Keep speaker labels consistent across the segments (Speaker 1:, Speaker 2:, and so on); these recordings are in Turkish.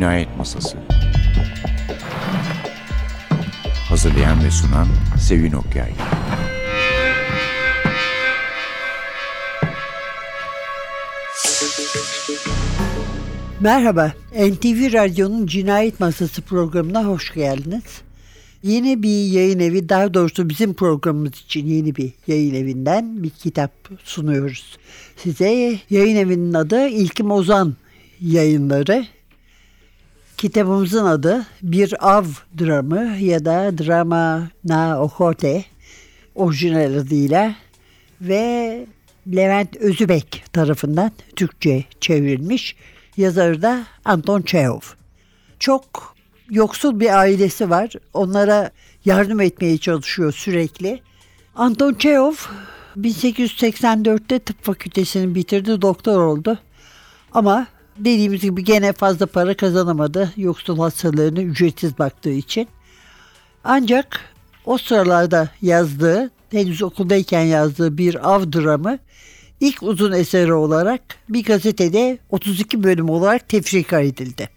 Speaker 1: Cinayet Masası Hazırlayan ve sunan Sevin Okyay
Speaker 2: Merhaba, NTV Radyo'nun Cinayet Masası programına hoş geldiniz. Yeni bir yayın evi, daha doğrusu bizim programımız için yeni bir yayın evinden bir kitap sunuyoruz. Size yayın evinin adı İlkim Ozan yayınları. Kitabımızın adı Bir Av Dramı ya da Drama Na Ojote orijinal adıyla ve Levent Özübek tarafından Türkçe çevrilmiş. Yazarı da Anton Çehov. Çok yoksul bir ailesi var. Onlara yardım etmeye çalışıyor sürekli. Anton Çehov 1884'te tıp fakültesini bitirdi, doktor oldu. Ama dediğimiz gibi gene fazla para kazanamadı yoksul hastalarına ücretsiz baktığı için. Ancak o sıralarda yazdığı, henüz okuldayken yazdığı bir av dramı ilk uzun eseri olarak bir gazetede 32 bölüm olarak tefrika edildi.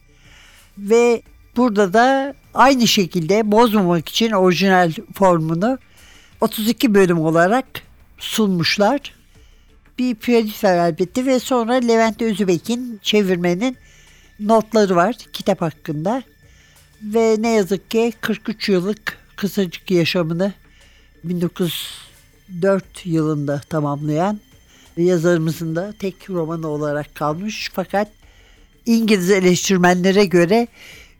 Speaker 2: Ve burada da aynı şekilde bozmamak için orijinal formunu 32 bölüm olarak sunmuşlar. Bir piyanist var elbette ve sonra Levent Özübek'in çevirmenin notları var kitap hakkında. Ve ne yazık ki 43 yıllık kısacık yaşamını 1904 yılında tamamlayan yazarımızın da tek romanı olarak kalmış. Fakat İngiliz eleştirmenlere göre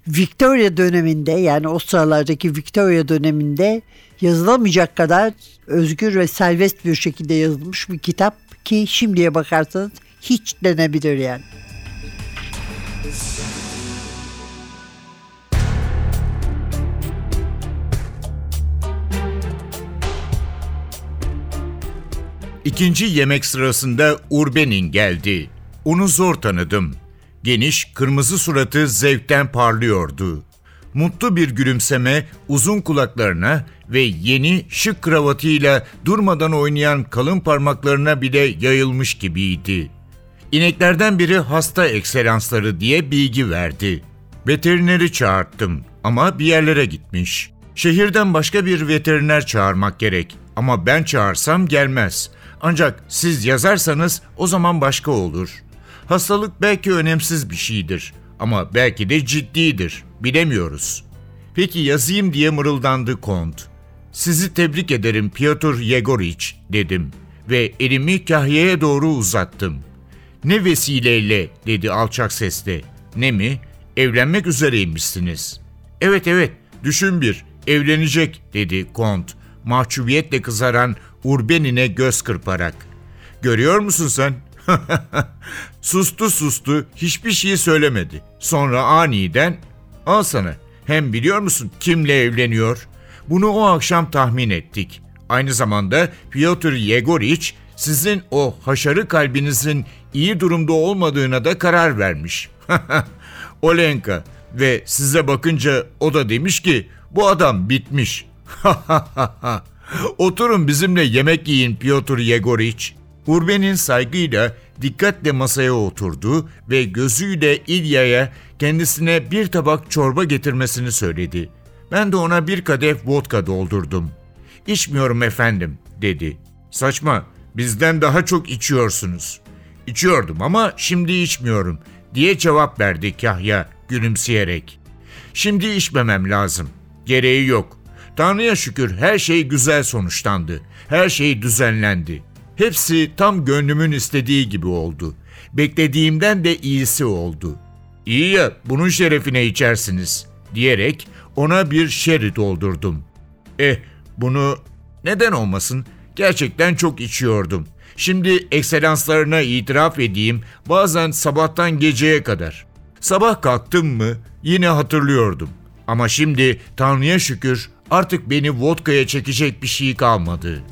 Speaker 2: Victoria döneminde yani o sıralardaki Victoria döneminde yazılamayacak kadar özgür ve serbest bir şekilde yazılmış bir kitap ki şimdiye bakarsanız hiç denebilir yani.
Speaker 3: İkinci yemek sırasında Urbenin geldi. Onu zor tanıdım. Geniş, kırmızı suratı zevkten parlıyordu. Mutlu bir gülümseme uzun kulaklarına ve yeni şık kravatıyla durmadan oynayan kalın parmaklarına bile yayılmış gibiydi. İneklerden biri hasta ekselansları diye bilgi verdi. Veterineri çağırttım ama bir yerlere gitmiş. Şehirden başka bir veteriner çağırmak gerek ama ben çağırsam gelmez. Ancak siz yazarsanız o zaman başka olur. Hastalık belki önemsiz bir şeydir ama belki de ciddidir. Bilemiyoruz. Peki yazayım diye mırıldandı Kont. Sizi tebrik ederim Piotr Yegoriç dedim ve elimi kahyeye doğru uzattım. Ne vesileyle dedi alçak sesle. Ne mi? Evlenmek üzereymişsiniz. Evet evet düşün bir evlenecek dedi Kont mahcubiyetle kızaran Urbenin'e göz kırparak. Görüyor musun sen? sustu sustu hiçbir şey söylemedi. Sonra aniden al sana hem biliyor musun kimle evleniyor? Bunu o akşam tahmin ettik. Aynı zamanda Piotr Yegoriç sizin o haşarı kalbinizin iyi durumda olmadığına da karar vermiş. Olenka ve size bakınca o da demiş ki bu adam bitmiş. Oturun bizimle yemek yiyin Piotr Yegoriç. Urben'in saygıyla dikkatle masaya oturdu ve gözüyle İlya'ya kendisine bir tabak çorba getirmesini söyledi. Ben de ona bir kadeh vodka doldurdum. İçmiyorum efendim dedi. Saçma bizden daha çok içiyorsunuz. İçiyordum ama şimdi içmiyorum diye cevap verdi Kahya gülümseyerek. Şimdi içmemem lazım. Gereği yok. Tanrı'ya şükür her şey güzel sonuçlandı. Her şey düzenlendi. Hepsi tam gönlümün istediği gibi oldu. Beklediğimden de iyisi oldu. İyi ya bunun şerefine içersiniz diyerek ona bir şeri doldurdum. Eh bunu neden olmasın gerçekten çok içiyordum. Şimdi ekselanslarına itiraf edeyim bazen sabahtan geceye kadar. Sabah kalktım mı yine hatırlıyordum. Ama şimdi Tanrı'ya şükür artık beni vodkaya çekecek bir şey kalmadı.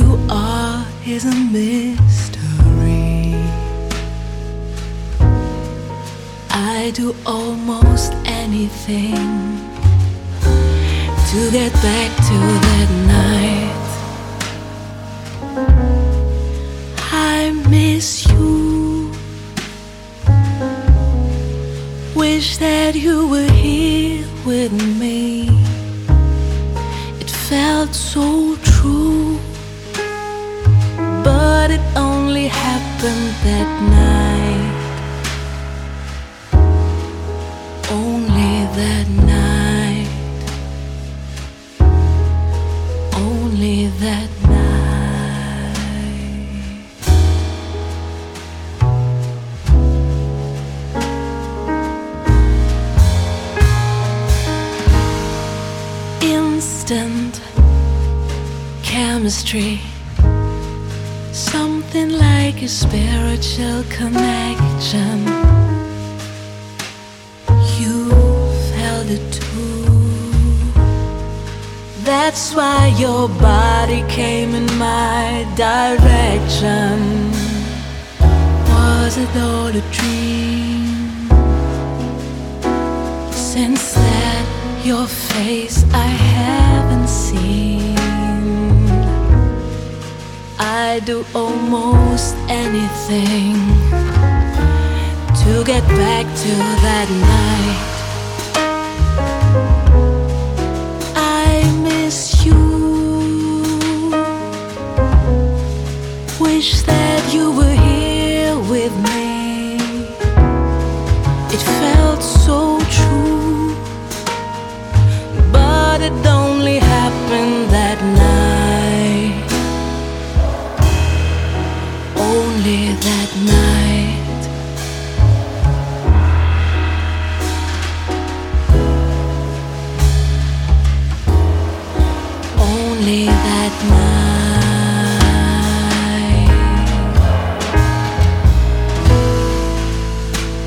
Speaker 4: You are is a mystery. I do almost anything to get back to that night. I miss you. Wish that you were here with me. It felt so happened that night. Only that night. Only that night. Instant chemistry. Something like a spiritual connection. You felt it too. That's why your body came in my direction. Was it all a dream? Since that, your face I haven't seen. I do almost anything to get back to that night.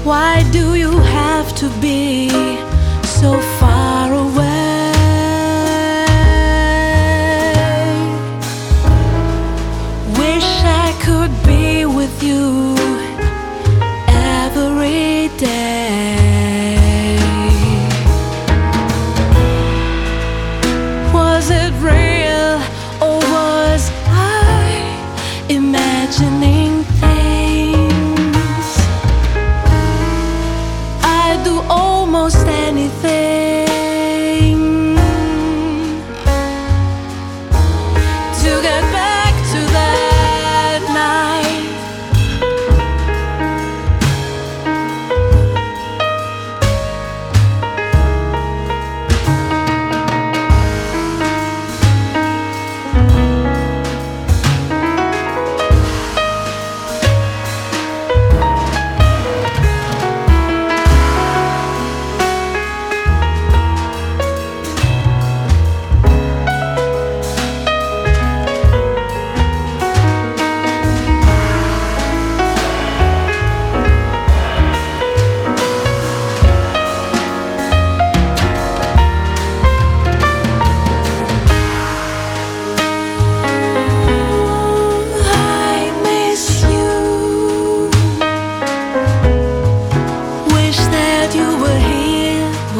Speaker 4: Why do you have to be so far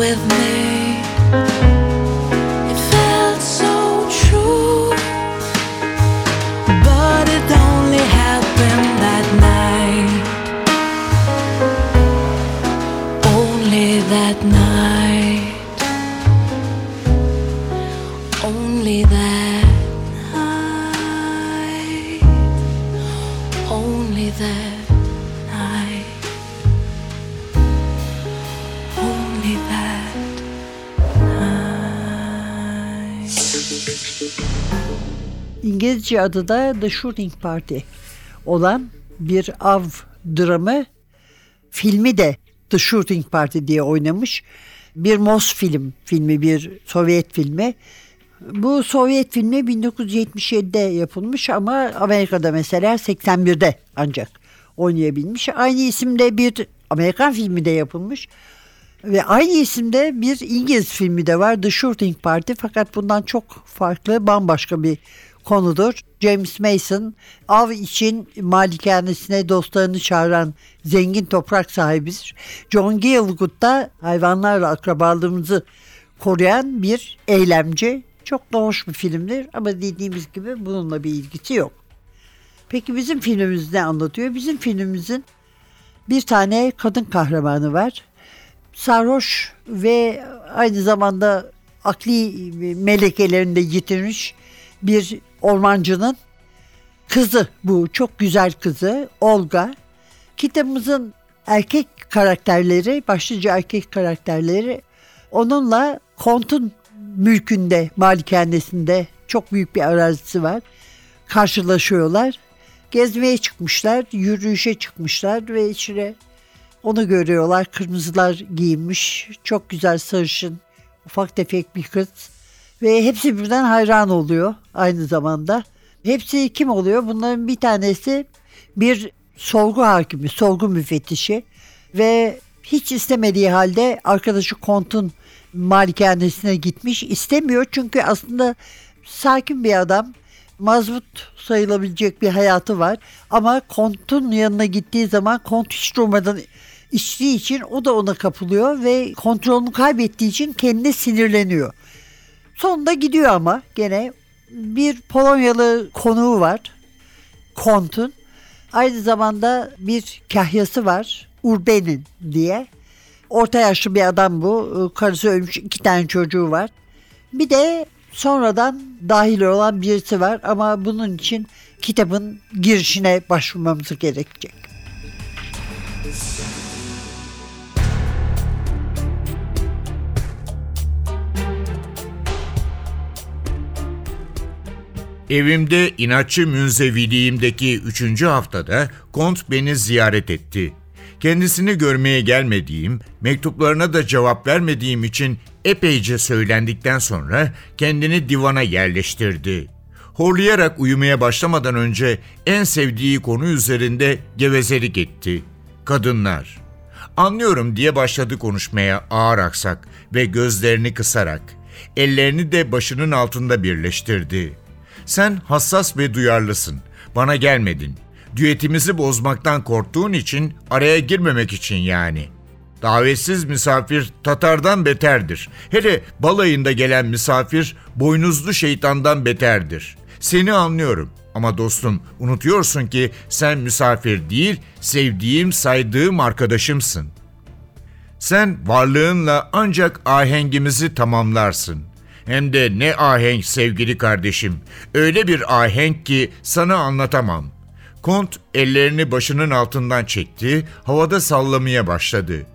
Speaker 4: with me.
Speaker 2: İngilizce adı da The Shooting Party olan bir av dramı filmi de The Shooting Party diye oynamış. Bir Mos film filmi, bir Sovyet filmi. Bu Sovyet filmi 1977'de yapılmış ama Amerika'da mesela 81'de ancak oynayabilmiş. Aynı isimde bir Amerikan filmi de yapılmış. Ve aynı isimde bir İngiliz filmi de var The Shooting Party fakat bundan çok farklı bambaşka bir konudur. James Mason av için malikanesine dostlarını çağıran zengin toprak sahibidir. John Gielgud da hayvanlarla akrabalığımızı koruyan bir eylemci. Çok da hoş bir filmdir ama dediğimiz gibi bununla bir ilgisi yok. Peki bizim filmimiz ne anlatıyor? Bizim filmimizin bir tane kadın kahramanı var. Sarhoş ve aynı zamanda akli melekelerini de yitirmiş bir ormancının kızı bu çok güzel kızı Olga. Kitabımızın erkek karakterleri, başlıca erkek karakterleri onunla kontun mülkünde, malikanesinde çok büyük bir arazisi var. Karşılaşıyorlar. Gezmeye çıkmışlar, yürüyüşe çıkmışlar ve içine onu görüyorlar. Kırmızılar giyinmiş, çok güzel sarışın, ufak tefek bir kız. Ve hepsi birden hayran oluyor aynı zamanda. Hepsi kim oluyor? Bunların bir tanesi bir sorgu hakimi, sorgu müfettişi ve hiç istemediği halde arkadaşı Kont'un malikanesine gitmiş. İstemiyor çünkü aslında sakin bir adam. Mazbut sayılabilecek bir hayatı var. Ama Kont'un yanına gittiği zaman Kont hiç durmadan içtiği için o da ona kapılıyor ve kontrolünü kaybettiği için kendine sinirleniyor. Sonunda gidiyor ama gene bir Polonyalı konuğu var. Kont'un. Aynı zamanda bir kahyası var. Urbenin diye. Orta yaşlı bir adam bu. Karısı ölmüş iki tane çocuğu var. Bir de sonradan dahil olan birisi var ama bunun için kitabın girişine başvurmamız gerekecek.
Speaker 3: Evimde inatçı münzeviliğimdeki üçüncü haftada Kont beni ziyaret etti. Kendisini görmeye gelmediğim, mektuplarına da cevap vermediğim için epeyce söylendikten sonra kendini divana yerleştirdi. Horlayarak uyumaya başlamadan önce en sevdiği konu üzerinde gevezelik etti. Kadınlar. Anlıyorum diye başladı konuşmaya ağır aksak ve gözlerini kısarak. Ellerini de başının altında birleştirdi. Sen hassas ve duyarlısın. Bana gelmedin. Düetimizi bozmaktan korktuğun için araya girmemek için yani. Davetsiz misafir Tatar'dan beterdir. Hele balayında gelen misafir boynuzlu şeytandan beterdir. Seni anlıyorum ama dostum unutuyorsun ki sen misafir değil, sevdiğim, saydığım arkadaşımsın. Sen varlığınla ancak ahengimizi tamamlarsın. Hem de ne ahenk sevgili kardeşim. Öyle bir ahenk ki sana anlatamam. Kont ellerini başının altından çekti, havada sallamaya başladı.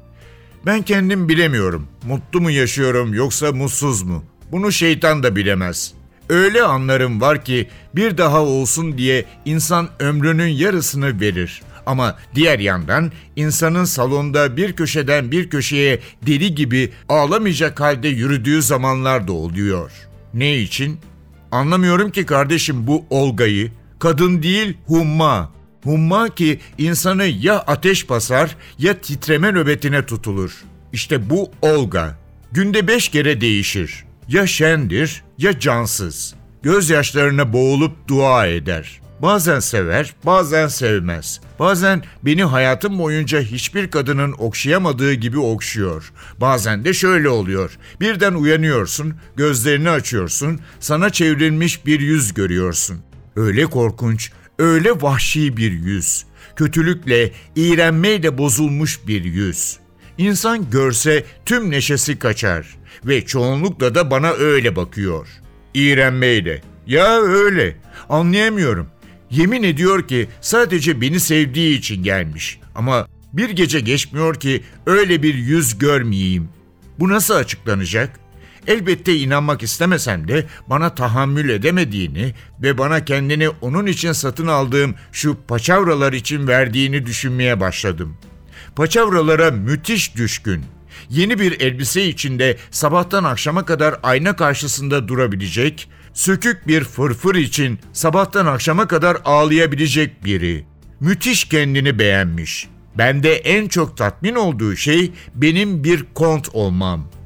Speaker 3: Ben kendim bilemiyorum. Mutlu mu yaşıyorum yoksa mutsuz mu? Bunu şeytan da bilemez. Öyle anlarım var ki bir daha olsun diye insan ömrünün yarısını verir. Ama diğer yandan insanın salonda bir köşeden bir köşeye deli gibi ağlamayacak halde yürüdüğü zamanlar da oluyor. Ne için? Anlamıyorum ki kardeşim bu Olga'yı. Kadın değil humma. Humma ki insanı ya ateş basar ya titreme nöbetine tutulur. İşte bu Olga. Günde beş kere değişir. Ya şendir ya cansız. Gözyaşlarına boğulup dua eder. Bazen sever, bazen sevmez. Bazen beni hayatım boyunca hiçbir kadının okşayamadığı gibi okşuyor. Bazen de şöyle oluyor. Birden uyanıyorsun, gözlerini açıyorsun, sana çevrilmiş bir yüz görüyorsun. Öyle korkunç, öyle vahşi bir yüz. Kötülükle, iğrenmeyle bozulmuş bir yüz. İnsan görse tüm neşesi kaçar ve çoğunlukla da bana öyle bakıyor. İğrenmeyle. Ya öyle. Anlayamıyorum. Yemin ediyor ki sadece beni sevdiği için gelmiş. Ama bir gece geçmiyor ki öyle bir yüz görmeyeyim. Bu nasıl açıklanacak? Elbette inanmak istemesem de bana tahammül edemediğini ve bana kendini onun için satın aldığım şu paçavralar için verdiğini düşünmeye başladım. Paçavralara müthiş düşkün.
Speaker 4: Yeni bir elbise içinde sabahtan akşama kadar ayna karşısında durabilecek, sökük bir fırfır için sabahtan akşama kadar ağlayabilecek biri. Müthiş kendini beğenmiş. Bende en çok tatmin olduğu şey benim bir kont olmam.''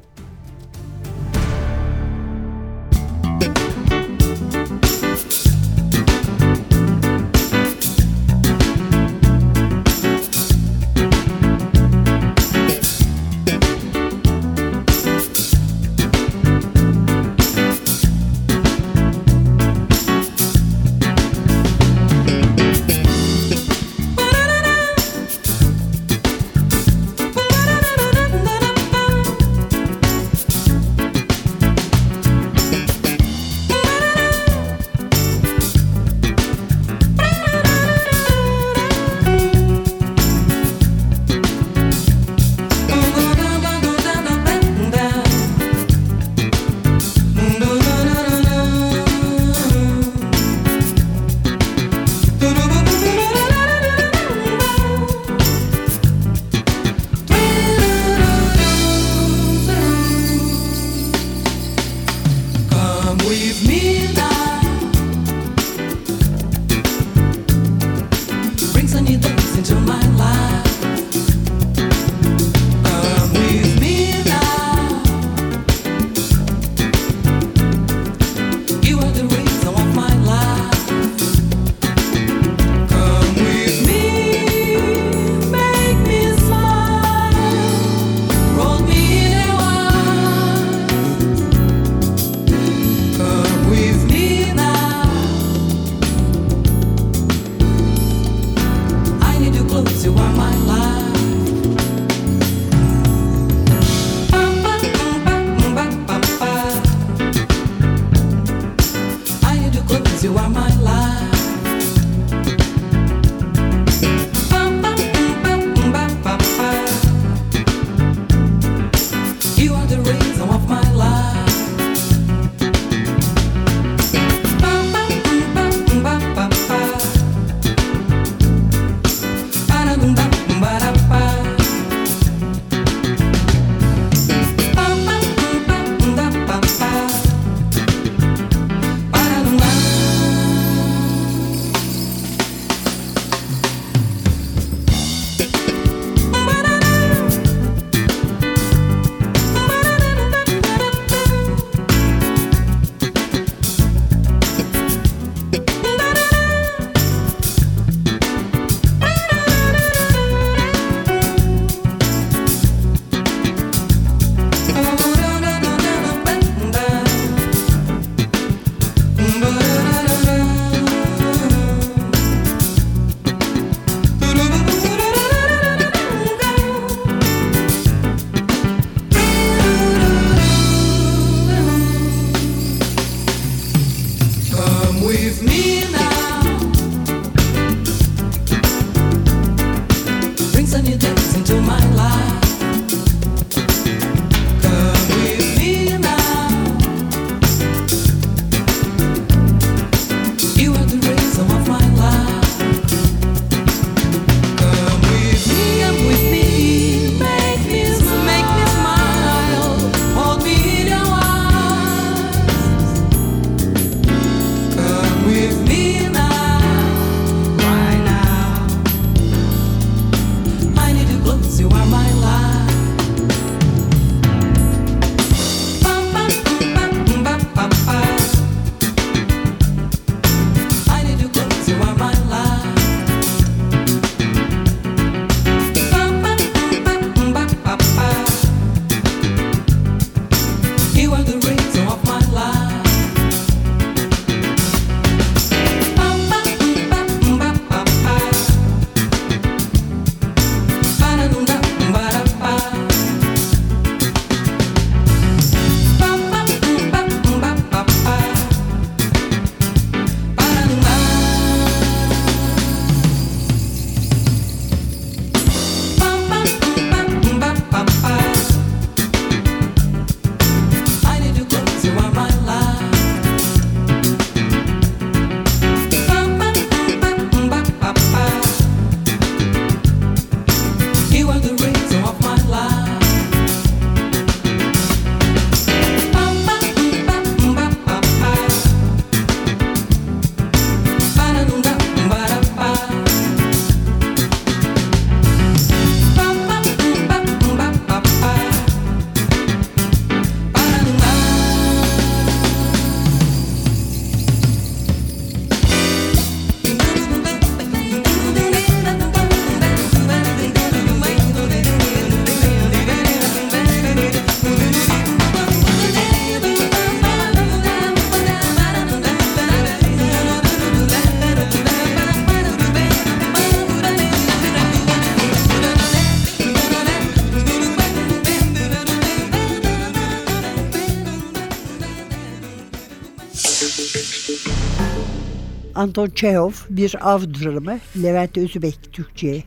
Speaker 2: Anton Çehov bir av dramı Levent Özübek Türkçe'ye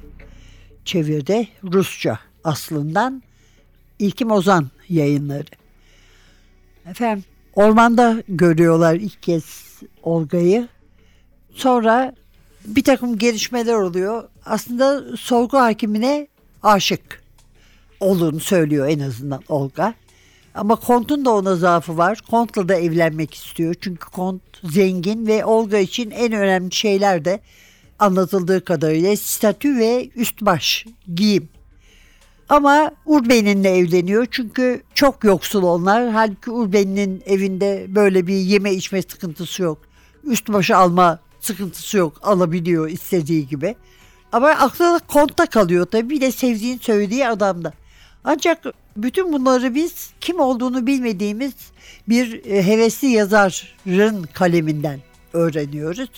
Speaker 2: çevirdi. Rusça aslından İlkim Ozan yayınları. Efendim ormanda görüyorlar ilk kez Olga'yı. Sonra bir takım gelişmeler oluyor. Aslında sorgu hakimine aşık olduğunu söylüyor en azından Olga. Ama Kont'un da ona zaafı var. Kont'la da evlenmek istiyor. Çünkü Kont zengin ve Olga için en önemli şeyler de anlatıldığı kadarıyla statü ve üst baş giyim. Ama Urben'inle evleniyor çünkü çok yoksul onlar. Halbuki Urben'in evinde böyle bir yeme içme sıkıntısı yok. Üst başı alma sıkıntısı yok. Alabiliyor istediği gibi. Ama aklı kontta kalıyor tabii. Bir de sevdiğin söylediği adamda. Ancak bütün bunları biz kim olduğunu bilmediğimiz bir e, hevesli yazarın kaleminden öğreniyoruz.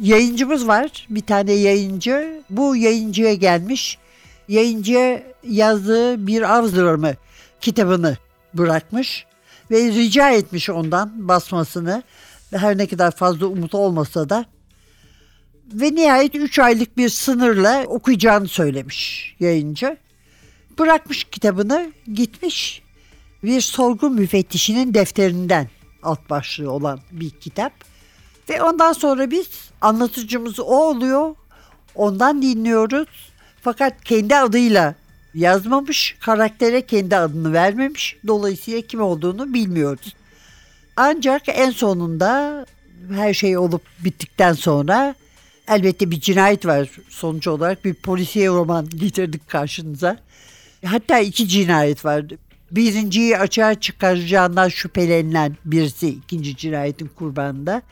Speaker 2: Yayıncımız var. Bir tane yayıncı. Bu yayıncıya gelmiş. Yayıncıya yazdığı bir av dramı kitabını bırakmış ve rica etmiş ondan basmasını. Her ne kadar fazla umut olmasa da ve nihayet 3 aylık bir sınırla okuyacağını söylemiş yayıncı. Bırakmış kitabını gitmiş bir sorgu müfettişinin defterinden alt başlığı olan bir kitap. Ve ondan sonra biz anlatıcımız o oluyor. Ondan dinliyoruz. Fakat kendi adıyla yazmamış, karaktere kendi adını vermemiş. Dolayısıyla kim olduğunu bilmiyoruz. Ancak en sonunda her şey olup bittikten sonra elbette bir cinayet var sonuç olarak. Bir polisiye roman getirdik karşınıza. Hatta iki cinayet var. Birinciyi açığa çıkaracağından şüphelenilen birisi ikinci cinayetin kurbanında.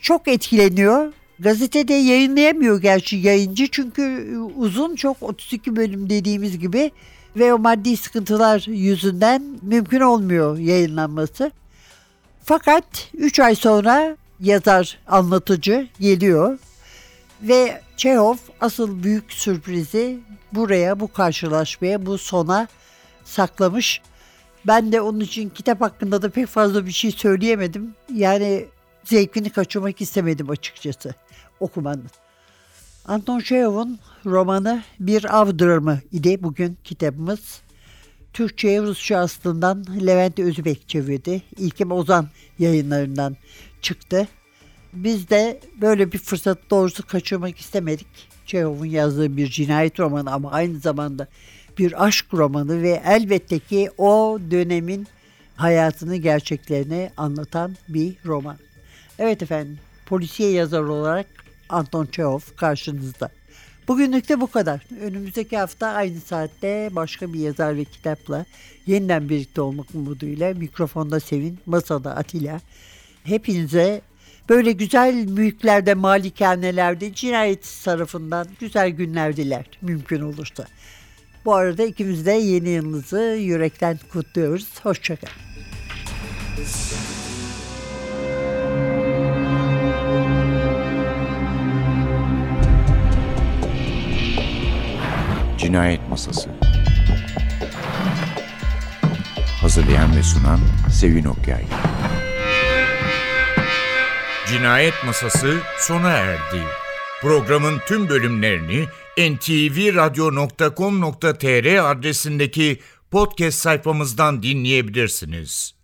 Speaker 2: Çok etkileniyor. Gazetede yayınlayamıyor gerçi yayıncı çünkü uzun çok 32 bölüm dediğimiz gibi ve o maddi sıkıntılar yüzünden mümkün olmuyor yayınlanması. Fakat 3 ay sonra yazar anlatıcı geliyor ve Çehov asıl büyük sürprizi buraya, bu karşılaşmaya, bu sona saklamış. Ben de onun için kitap hakkında da pek fazla bir şey söyleyemedim. Yani zevkini kaçırmak istemedim açıkçası okumanın. Anton Çehov'un romanı Bir Av Dramı idi bugün kitabımız. Türkçe'ye Rusça aslından Levent Özbek çevirdi. İlkim Ozan yayınlarından çıktı. Biz de böyle bir fırsat doğrusu kaçırmak istemedik. Çehov'un yazdığı bir cinayet romanı ama aynı zamanda bir aşk romanı ve elbette ki o dönemin hayatını gerçeklerini anlatan bir roman. Evet efendim polisiye yazar olarak Anton Çehov karşınızda. Bugünlük de bu kadar. Önümüzdeki hafta aynı saatte başka bir yazar ve kitapla yeniden birlikte olmak umuduyla mikrofonda Sevin, masada Atilla. Hepinize böyle güzel mülklerde, malikanelerde cinayet tarafından güzel günler diler mümkün olursa. Bu arada ikimiz de yeni yılınızı yürekten kutluyoruz. Hoşçakalın.
Speaker 1: Cinayet Masası Hazırlayan ve sunan Sevin Okyay
Speaker 3: Cinayet Masası sona erdi. Programın tüm bölümlerini ntvradio.com.tr adresindeki podcast sayfamızdan dinleyebilirsiniz.